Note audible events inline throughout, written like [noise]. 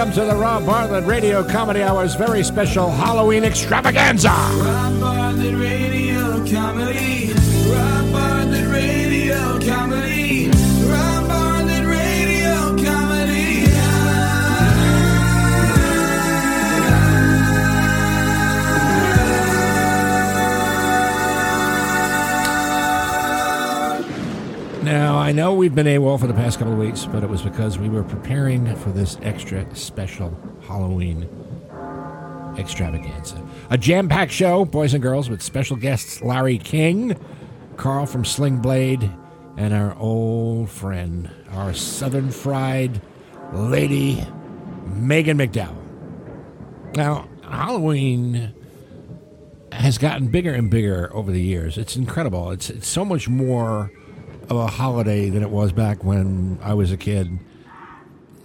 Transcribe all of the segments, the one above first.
welcome to the Rob Bartlett Radio Comedy Hour's very special Halloween extravaganza. Now, I know we've been AWOL for the past couple of weeks, but it was because we were preparing for this extra special Halloween extravaganza. A jam packed show, boys and girls, with special guests Larry King, Karl from Sling Blade, and our old friend, our southern fried lady, Megan McDowell. Now, Halloween has gotten bigger and bigger over the years. It's incredible. It's, it's so much more of a holiday than it was back when I was a kid.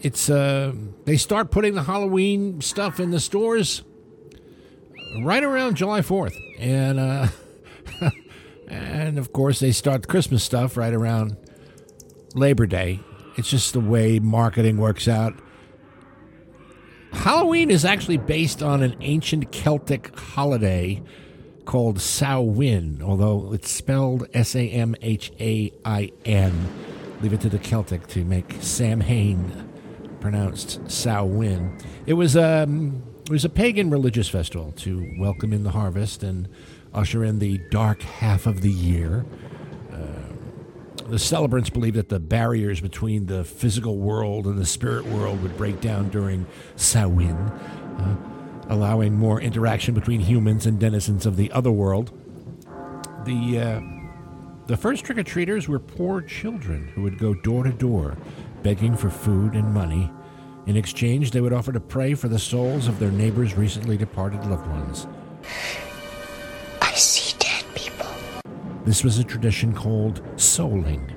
It's uh, they start putting the Halloween stuff in the stores right around July Fourth, and uh, [laughs] and of course they start the Christmas stuff right around Labor Day. It's just the way marketing works out. Halloween is actually based on an ancient Celtic holiday called Samhain, although it's spelled S A M H A I N. Leave it to the Celtic to make Samhain pronounced Samhain. It was um, it was a pagan religious festival to welcome in the harvest and usher in the dark half of the year. The celebrants believed that the barriers between the physical world and the spirit world would break down during Samhain, uh, allowing more interaction between humans and denizens of the other world. The uh, the first trick or treaters were poor children who would go door to door, begging for food and money. In exchange, they would offer to pray for the souls of their neighbors' recently departed loved ones. I see dead people. This was a tradition called souling.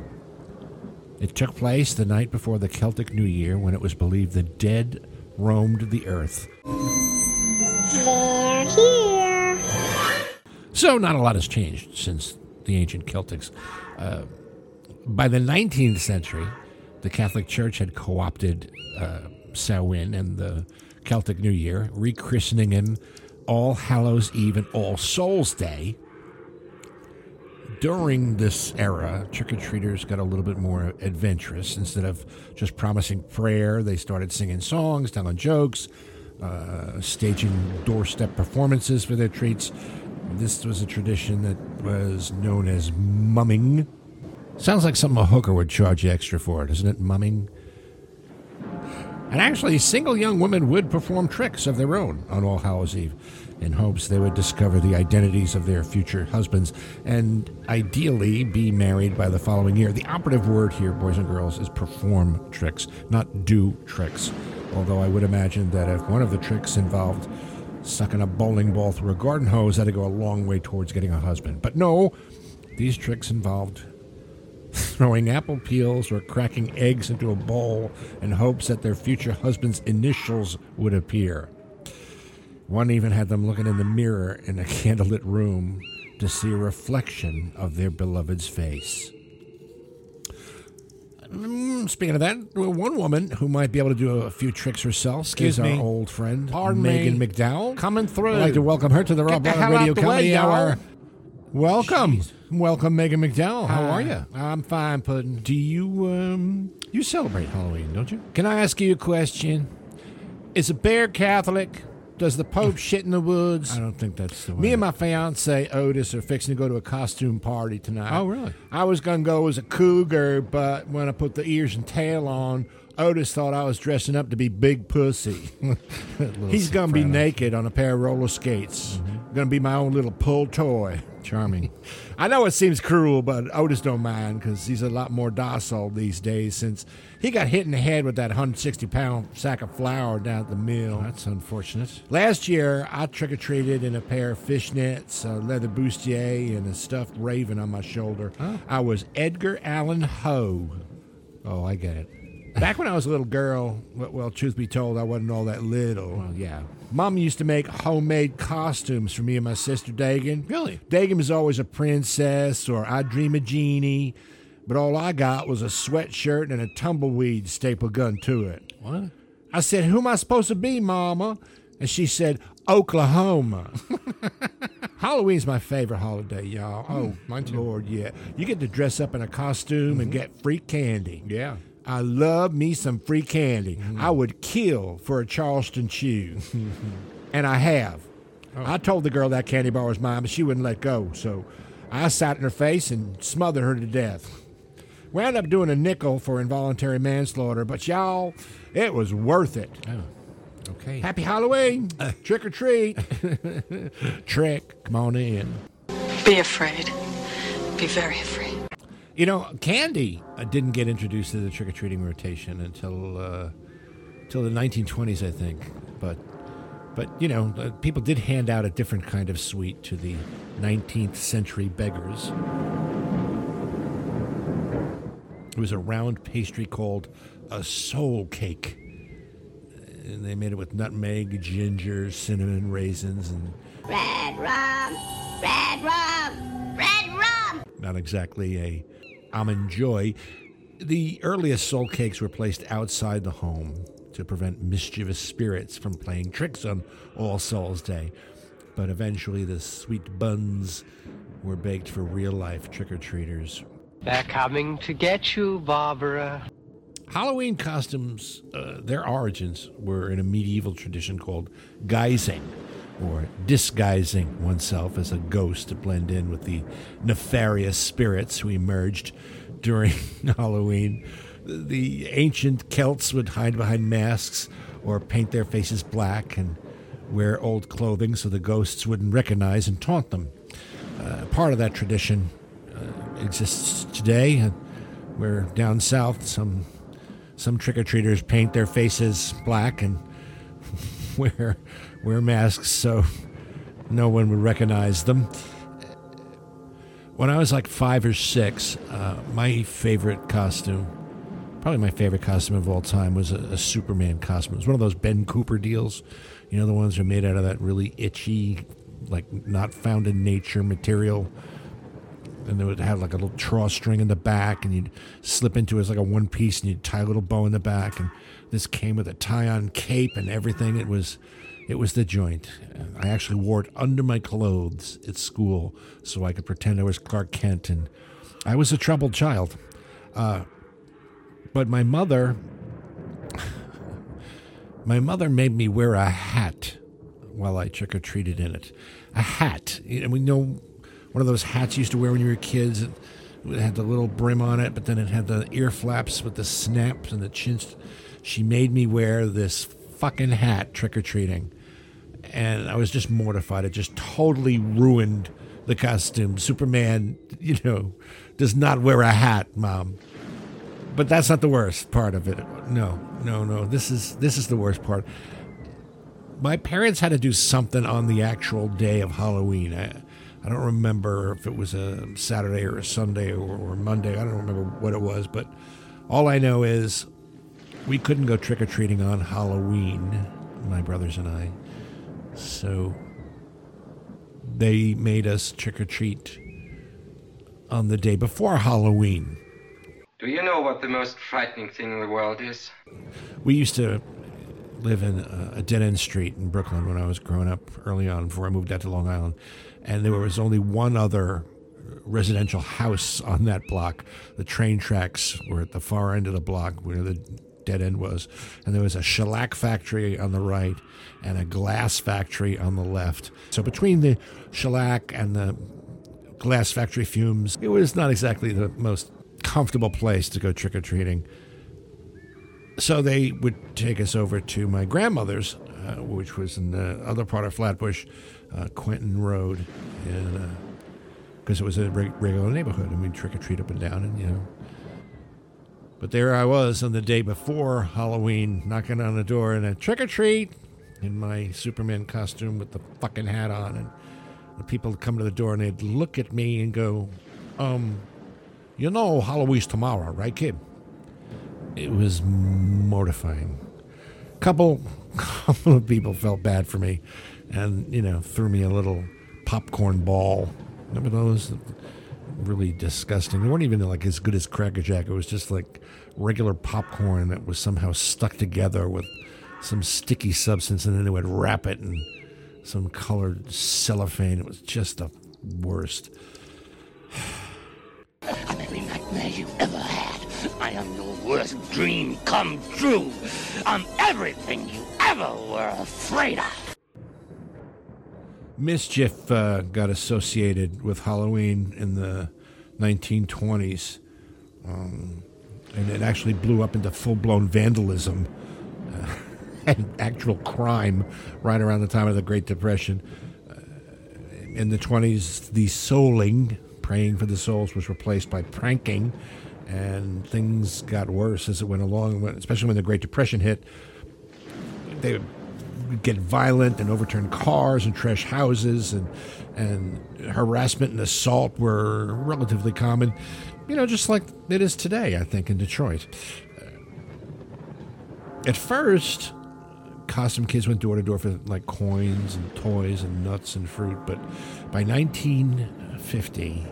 It took place the night before the Celtic New Year when it was believed the dead roamed the earth. So, not a lot has changed since the ancient Celtics. Uh, by the 19th century, the Catholic Church had co opted uh, Samhain and the Celtic New Year, rechristening him All Hallows Eve and All Souls Day. During this era, trick or treaters got a little bit more adventurous. Instead of just promising prayer, they started singing songs, telling jokes, uh, staging doorstep performances for their treats. This was a tradition that was known as mumming. Sounds like something a hooker would charge you extra for, doesn't it? Mumming. And actually, single young women would perform tricks of their own on All Hallows Eve in hopes they would discover the identities of their future husbands and ideally be married by the following year. The operative word here, boys and girls, is perform tricks, not do tricks. Although I would imagine that if one of the tricks involved sucking a bowling ball through a garden hose, that'd go a long way towards getting a husband. But no, these tricks involved [laughs] throwing apple peels or cracking eggs into a bowl in hopes that their future husband's initials would appear. One even had them looking in the mirror in a [laughs] candlelit room to see a reflection of their beloved's face. Mm, Speaking of that, one woman who might be able to do a few tricks herself Excuse is me. our old friend, Pardon Megan me. McDowell. Coming through. I'd like to welcome her to the Rob the Bartlett hell Radio out the way, Comedy y'all. Hour. Welcome, welcome, Megan McDowell. How are you? I'm fine, Puddin'. Do you um you celebrate Halloween, don't you? Can I ask you a question? Is a bear Catholic? Does the Pope shit in the woods? I don't think that's the way. Me and my fiance Otis are fixing to go to a costume party tonight. Oh, really? I was gonna go as a cougar, but when I put the ears and tail on, Otis thought I was dressing up to be Big Pussy. [laughs] [laughs] He's gonna be naked on a pair of roller skates. Mm-hmm. Gonna be my own little pull toy. charming. [laughs] I know it seems cruel, but Otis don't mind because he's a lot more docile these days since he got hit in the head with that 160 pound sack of flour down at the mill. That's unfortunate. Last year, I trick or treated in a pair of fishnets, a leather bustier, and a stuffed raven on my shoulder. I was Edgar Allan Poe. Oh, I get it. Back when I was a little girl, well, well, truth be told, I wasn't all that little. Well, yeah. Mom used to make homemade costumes for me and my sister Dagan. Really? Dagan was always a princess or I Dream of Jeannie, but all I got was a sweatshirt and a tumbleweed staple gun to it. What? I said, Who am I supposed to be, Mama? And she said, Oklahoma. [laughs] Halloween's my favorite holiday, y'all. Oh, hmm. my Lord, yeah. You get to dress up in a costume and mm-hmm. get free candy. Yeah. I love me some free candy. Mm-hmm. I would kill for a Charleston chew. [laughs] and I have. Oh. I told the girl that candy bar was mine, but she wouldn't let go. So I sat in her face and smothered her to death. Wound up doing a nickel for involuntary manslaughter, but y'all, it was worth it. Oh, okay. Happy Halloween! [laughs] Trick or treat! [laughs] Trick, come on in. Be afraid. Be very afraid. You know, candy uh, didn't get introduced to the trick or treating rotation until uh, until the 1920s, I think. But but you know, uh, people did hand out a different kind of sweet to the 19th century beggars. It was a round pastry called a soul cake. And they made it with nutmeg, ginger, cinnamon, raisins, and Red rum, red rum, red rum. not exactly a almond joy. The earliest soul cakes were placed outside the home to prevent mischievous spirits from playing tricks on All Souls Day. But eventually, the sweet buns were baked for real life trick or treaters. They're coming to get you, Barbara. Halloween costumes, uh, their origins were in a medieval tradition called guising, or disguising oneself as a ghost to blend in with the nefarious spirits who emerged during [laughs] Halloween. The ancient Celts would hide behind masks or paint their faces black and wear old clothing so the ghosts wouldn't recognize and taunt them. Uh, part of that tradition uh, exists today, and where down south some some trick or treaters paint their faces black and [laughs] wear wear masks so no one would recognize them. When I was like five or six, uh, my favorite costume, probably my favorite costume of all time, was a, a Superman costume. It was one of those Ben Cooper deals, you know, the ones that are made out of that really itchy, like not found in nature material and it would have like a little drawstring in the back, and you'd slip into it as like a one piece, and you'd tie a little bow in the back, and this came with a tie-on cape and everything. It was, it was the joint. I actually wore it under my clothes at school, so I could pretend I was Clark Kent, and I was a troubled child. Uh, but my mother, [sighs] my mother made me wear a hat while I trick or treated in it. A hat, and we know one of those hats you used to wear when you were kids. It had the little brim on it, but then it had the ear flaps with the snaps and the chins. She made me wear this fucking hat trick or treating. And I was just mortified. It just totally ruined the costume. Superman, you know, does not wear a hat, mom. But that's not the worst part of it. No, no, no. This is this is the worst part. My parents had to do something on the actual day of Halloween. I, I don't remember if it was a Saturday or a Sunday or, or Monday. I don't remember what it was, but all I know is we couldn't go trick or treating on Halloween, my brothers and I. So they made us trick or treat on the day before Halloween. Do you know what the most frightening thing in the world is? We used to live in a, a dead end street in Brooklyn when I was growing up early on before I moved out to Long Island. And there was only one other residential house on that block. The train tracks were at the far end of the block where the dead end was. And there was a shellac factory on the right and a glass factory on the left. So between the shellac and the glass factory fumes, it was not exactly the most comfortable place to go trick or treating. So they would take us over to my grandmother's, uh, which was in the other part of Flatbush, uh, Quentin Road, because it was a regular neighborhood, and we'd trick or treat up and down, and you know. But there I was on the day before Halloween, knocking on the door and a trick or treat in my Superman costume with the fucking hat on, and the people would come to the door and they'd look at me and go, "Um, you know Halloween's tomorrow, right, kid?" It was mortifying. Couple, [laughs] couple of people felt bad for me, and you know threw me a little popcorn ball. Remember those? Really disgusting. They weren't even like as good as Cracker Jack. It was just like regular popcorn that was somehow stuck together with some sticky substance, and then they would wrap it in some colored cellophane. It was just the worst. [sighs] I'm every nightmare you ever had. I am your worst dream come true. I'm everything you ever were afraid of. Mischief uh, got associated with Halloween in the 1920s, um, and it actually blew up into full blown vandalism uh, [laughs] and actual crime right around the time of the Great Depression. Uh, in the 20s, the souling, praying for the souls, was replaced by pranking, and things got worse as it went along, especially when the Great Depression hit. They get violent and overturn cars and trash houses, and, and harassment and assault were relatively common, you know, just like it is today, I think, in Detroit. At first, costume kids went door to door for like coins and toys and nuts and fruit, but by 1950,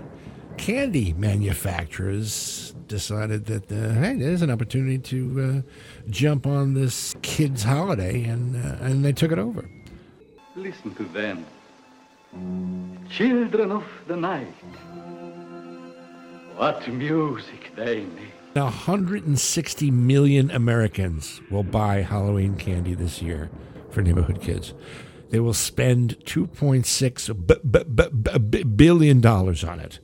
candy manufacturers decided that uh, hey, there's an opportunity to uh, jump on this kids' holiday, and uh, and they took it over. Listen to them. Children of the night. What music they make. Now, 160 million Americans will buy Halloween candy this year for neighborhood kids. They will spend 2.6 b- b- b- b- billion dollars on it.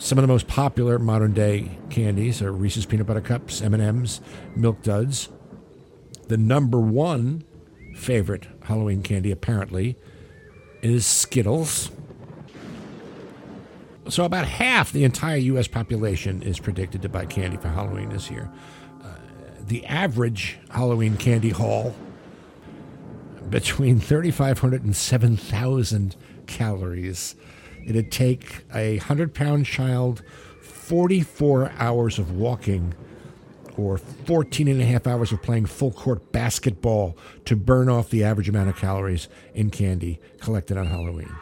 Some of the most popular modern day candies are Reese's peanut butter cups, M&Ms, Milk Duds. The number one favorite Halloween candy apparently is Skittles. So about half the entire U.S. population is predicted to buy candy for Halloween this year. Uh, the average Halloween candy haul between 3,500 and 7,000 calories. It'd take a 100 pound child 44 hours of walking or 14 and a half hours of playing full court basketball to burn off the average amount of calories in candy collected on Halloween.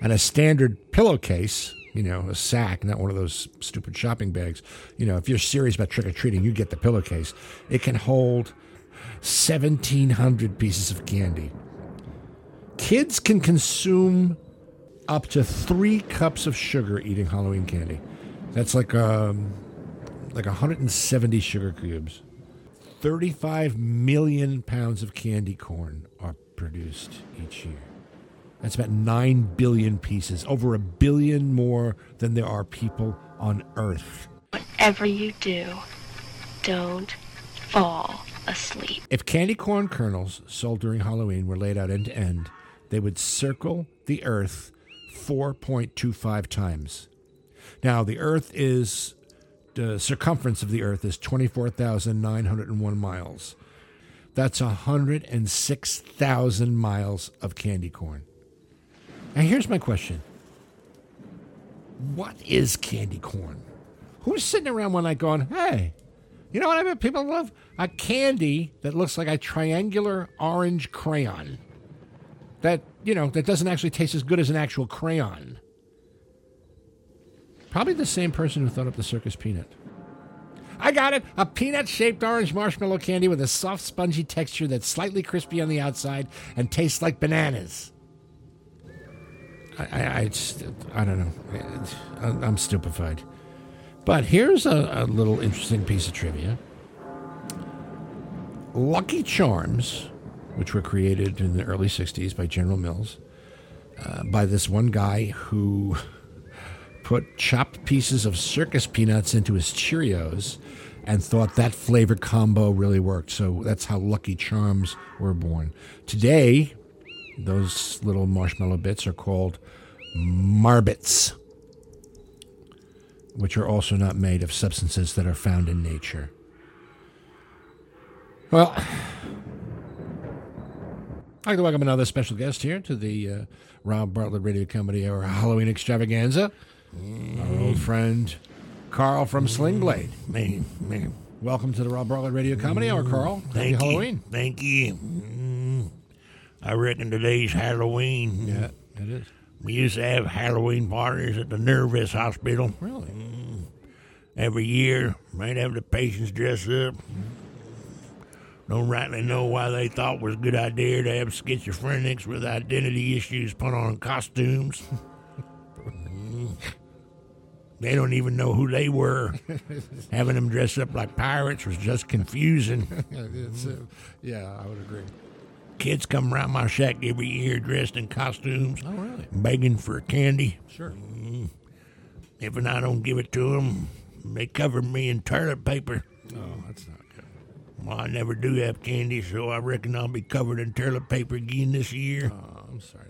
And a standard pillowcase, you know, a sack, not one of those stupid shopping bags. You know, if you're serious about trick or treating, you get the pillowcase. It can hold 1,700 pieces of candy. Kids can consume up to three cups of sugar eating Halloween candy. That's like um, like 170 sugar cubes. 35 million pounds of candy corn are produced each year. That's about 9 billion pieces, over a billion more than there are people on Earth. Whatever you do, don't fall asleep. If candy corn kernels sold during Halloween were laid out end to end, they would circle the Earth 4.25 times. Now, the Earth is, the circumference of the Earth is 24,901 miles. That's 106,000 miles of candy corn. Now, here's my question What is candy corn? Who's sitting around one night going, hey, you know what I bet people love? A candy that looks like a triangular orange crayon. That, you know, that doesn't actually taste as good as an actual crayon. Probably the same person who thought up the circus peanut. I got it. A peanut shaped orange marshmallow candy with a soft, spongy texture that's slightly crispy on the outside and tastes like bananas. I, I, I, just, I don't know. I- I'm stupefied. But here's a, a little interesting piece of trivia Lucky Charms, which were created in the early 60s by General Mills, uh, by this one guy who put chopped pieces of circus peanuts into his Cheerios and thought that flavor combo really worked. So that's how Lucky Charms were born. Today, those little marshmallow bits are called Marbits, which are also not made of substances that are found in nature. Well, I'd like to welcome another special guest here to the uh, Rob Bartlett Radio Comedy Hour Halloween Extravaganza. Our old friend Karl from Sling Blade. Me, me. Welcome to the Rob Bartlett Radio Comedy Hour, Karl. Happy Thank you. Halloween. Thank you. Mm. I reckon today's Halloween. Yeah, it is. We used to have Halloween parties at the Nervous Hospital. Really? Every year, might have the patients dress up. Don't rightly know why they thought it was a good idea to have schizophrenics with identity issues put on costumes. Mm. [laughs] they don't even know who they were. [laughs] Having them dress up like pirates was just confusing. [laughs] Uh, yeah, I would agree. Kids come around my shack every year dressed in costumes, Oh, really? begging for candy. Sure. If and I don't give it to them, they cover me in toilet paper. Oh, that's not. Well, I never do have candy, so I reckon I'll be covered in toilet paper again this year. Oh, I'm sorry.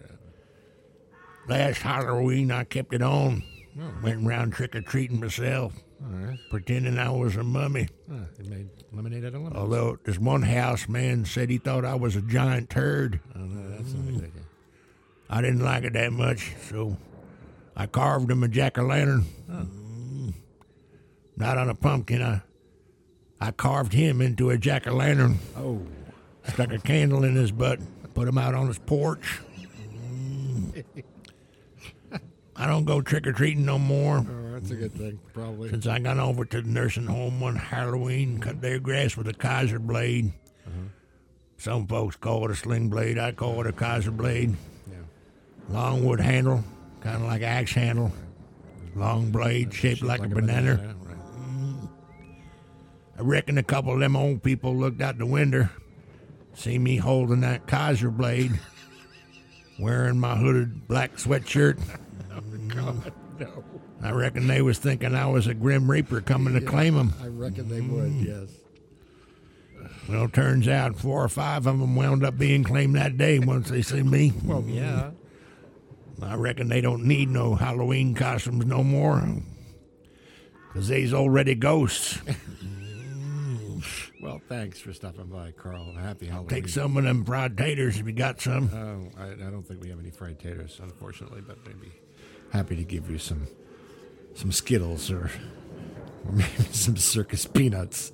Last Halloween, I kept it on. Went around trick or treating myself, All right. pretending I was a mummy. Ah, they made lemonade out of lemons. Although this one house man said he thought I was a giant turd. Oh, no, that's not a good idea. I didn't like it that much, so I carved him a jack o' lantern. Mm. Not on a pumpkin. I I carved him into a jack o' lantern. Oh. Stuck a candle in his butt. Put him out on his porch. Mm. I don't go trick or treating no more. Oh, that's a good thing, probably. Since I got over to the nursing home one Halloween, cut their grass with a Kaiser blade. Some folks call it a sling blade. I call it a Kaiser blade. Yeah. Long wood handle, kind of like an axe handle. Long blade shaped like, a banana. right. I reckon a couple of them old people looked out the window, see me holding that Kaiser blade, [laughs] wearing my hooded black sweatshirt. God, no. I reckon they was thinking I was a Grim Reaper coming to claim 'em. I reckon they would, mm. yes. Well, turns out four or five of them wound up being claimed that day once they see me. [laughs] Well, yeah. I reckon they don't need no Halloween costumes no more. Because they's already ghosts. [laughs] Well, thanks for stopping by, Karl. Happy Halloween. Take some of them fried taters if you got some. Oh, I, I don't think we have any fried taters, unfortunately, but I'd happy to give you some some Skittles or, or [laughs] maybe some circus peanuts.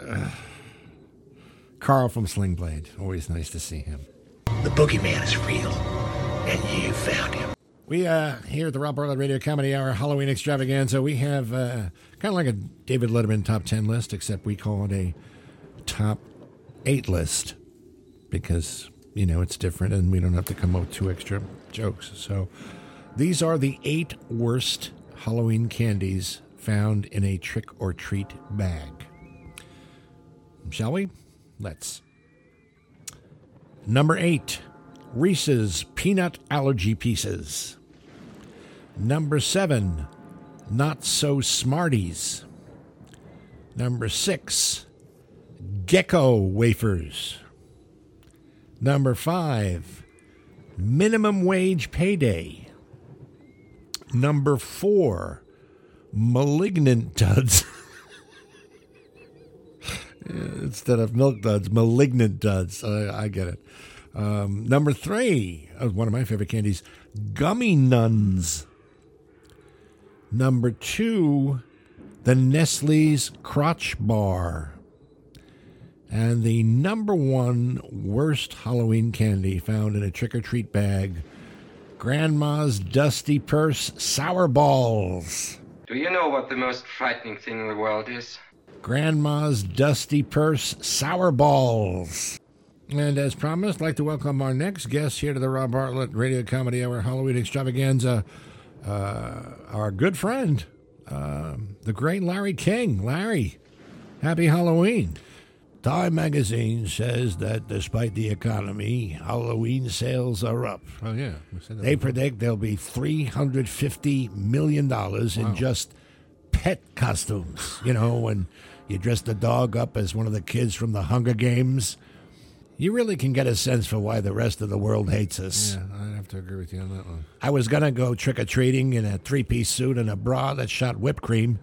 Uh, Karl from Sling Blade. Always nice to see him. The boogeyman is real, and you found him. We uh, here at the Rob Bartlett Radio Comedy Hour Halloween Extravaganza, we have uh, kind of like a David Letterman top ten list, except we call it a top eight list because you know it's different, and we don't have to come up with two extra jokes. So these are the eight worst Halloween candies found in a trick or treat bag. Shall we? Let's. Number eight, Reese's Peanut Allergy Pieces. Number seven, Not So Smarties. Number six, Gecko Wafers. Number five, Minimum Wage Payday. Number four, Malignant Duds. [laughs] Instead of milk duds, malignant duds. I, I get it. Um, number three, uh, one of my favorite candies, gummy nuns. Number two, the Nestle's Crotch Bar. And the number one worst Halloween candy found in a trick or treat bag, Grandma's Dusty Purse Sour Balls. Do you know what the most frightening thing in the world is? Grandma's Dusty Purse Sour Balls. And as promised, I'd like to welcome our next guest here to the Rob Bartlett Radio Comedy Hour Halloween Extravaganza, uh, our good friend, um the great Larry King. Larry, happy Halloween. Time magazine says that despite the economy, Halloween sales are up. Oh, yeah. They before. predict there'll be $350 million in just pet costumes. You know, when you dress the dog up as one of the kids from the Hunger Games, you really can get a sense for why the rest of the world hates us. Yeah, have to agree with you on that one. I was going to go trick or treating in a three piece suit and a bra that shot whipped cream,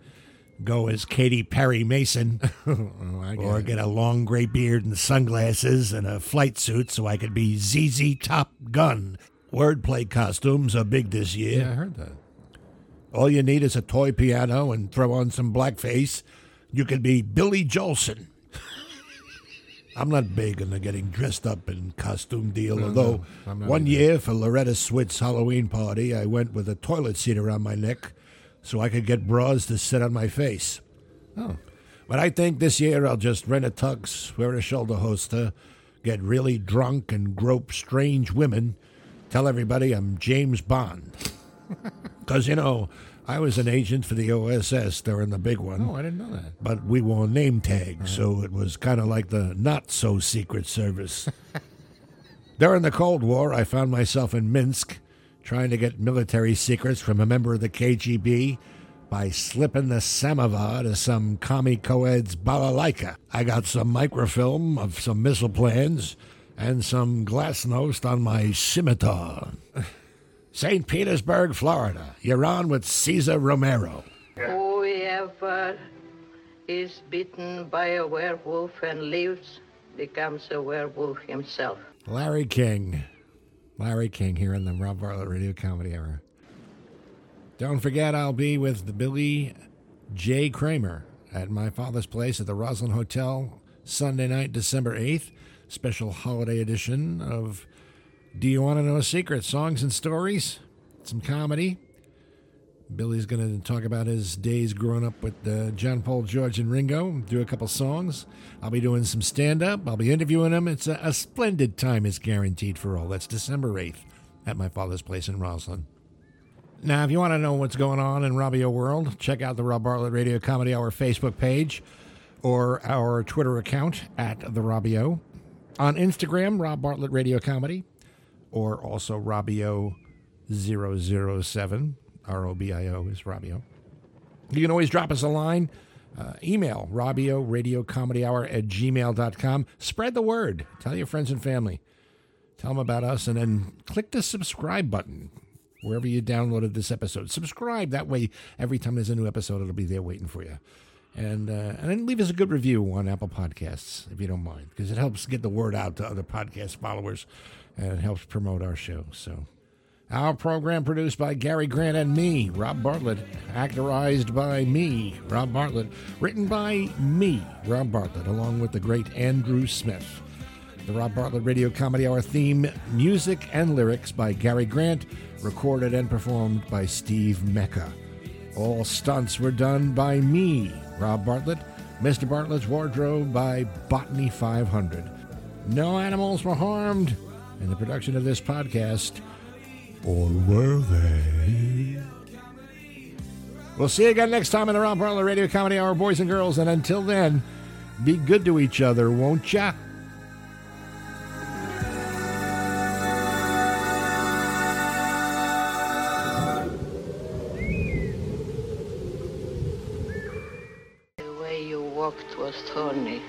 go as Katy Perry Mason, [laughs] Oh, or it. get a long gray beard and sunglasses and a flight suit so I could be ZZ Top Gun. Wordplay costumes are big this year. Yeah, I heard that. All you need is a toy piano and throw on some blackface. You could be Billy Jolson. I'm not big on the getting dressed up in costume deal, No, although no, one either. year for Loretta Swit's Halloween party, I went with a toilet seat around my neck so I could get bras to sit on my face. Oh. But I think this year I'll just rent a tux, wear a shoulder holster, get really drunk and grope strange women, tell everybody I'm James Bond. [laughs] Because, you know, I was an agent for the OSS during the big one. Oh, I didn't know that. But we wore name tags, so it was kind of like the not so secret service. [laughs] During the Cold War, I found myself in Minsk trying to get military secrets from a member of the KGB by slipping the samovar to some commie co-ed's balalaika. I got some microfilm of some missile plans and some glasnost on my scimitar. [laughs] St. Petersburg, Florida. You're on with Cesar Romero. Whoever is bitten by a werewolf and lives becomes a werewolf himself. Larry King. Larry King here in the Rob Bartlett Radio Comedy Hour. Don't forget, I'll be with the Billy J. Kramer at my father's place at the Roslyn Hotel Sunday night, December 8th. Special holiday edition of Do You Want to Know a Secret? Songs and Stories, some comedy. Billy's going to talk about his days growing up with uh, John Paul, George, and Ringo, do a couple songs. I'll be doing some stand up. I'll be interviewing him. It's a, a splendid time, is guaranteed for all. That's December 8th at my father's place in Roslyn. Now, if you want to know what's going on in Robio World, check out the Rob Bartlett Radio Comedy Hour Facebook page or our Twitter account at the Robio. On Instagram, Rob Bartlett Radio Comedy, or also Robio 007. R O B I O is Robio. You can always drop us a line. Uh, email Robio Radio Comedy Hour at gmail.com. Spread the word. Tell your friends and family. Tell them about us, and then click the subscribe button wherever you downloaded this episode. Subscribe. That way, every time there's a new episode, it'll be there waiting for you. And uh, and then leave us a good review on Apple Podcasts if you don't mind, because it helps get the word out to other podcast followers, and it helps promote our show. So, our program produced by Gary Grant and me, Rob Bartlett, actorized by me, Rob Bartlett, written by me, Rob Bartlett, along with the great Andrew Smith. The Rob Bartlett Radio Comedy Hour theme, music and lyrics by Gary Grant, recorded and performed by Steve Mecca. All stunts were done by me, Rob Bartlett. Mr. Bartlett's wardrobe by Botany 500. No animals were harmed in the production of this podcast, or were they? We'll see you again next time in the Rob Bartlett Radio Comedy Hour, boys and girls, and until then, be good to each other, won't ya? The way you walked was thorny,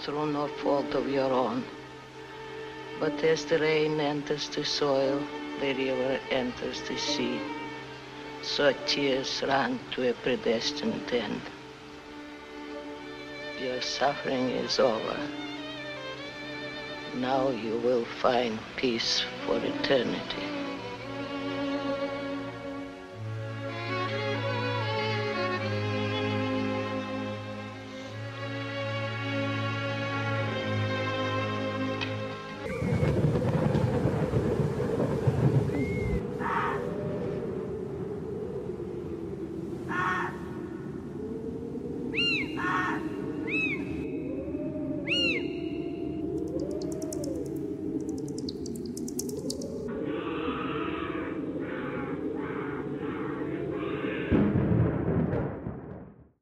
through no fault of your own. But as the rain enters the soil, the river enters the sea. So tears run to a predestined end. Your suffering is over. Now you will find peace for eternity.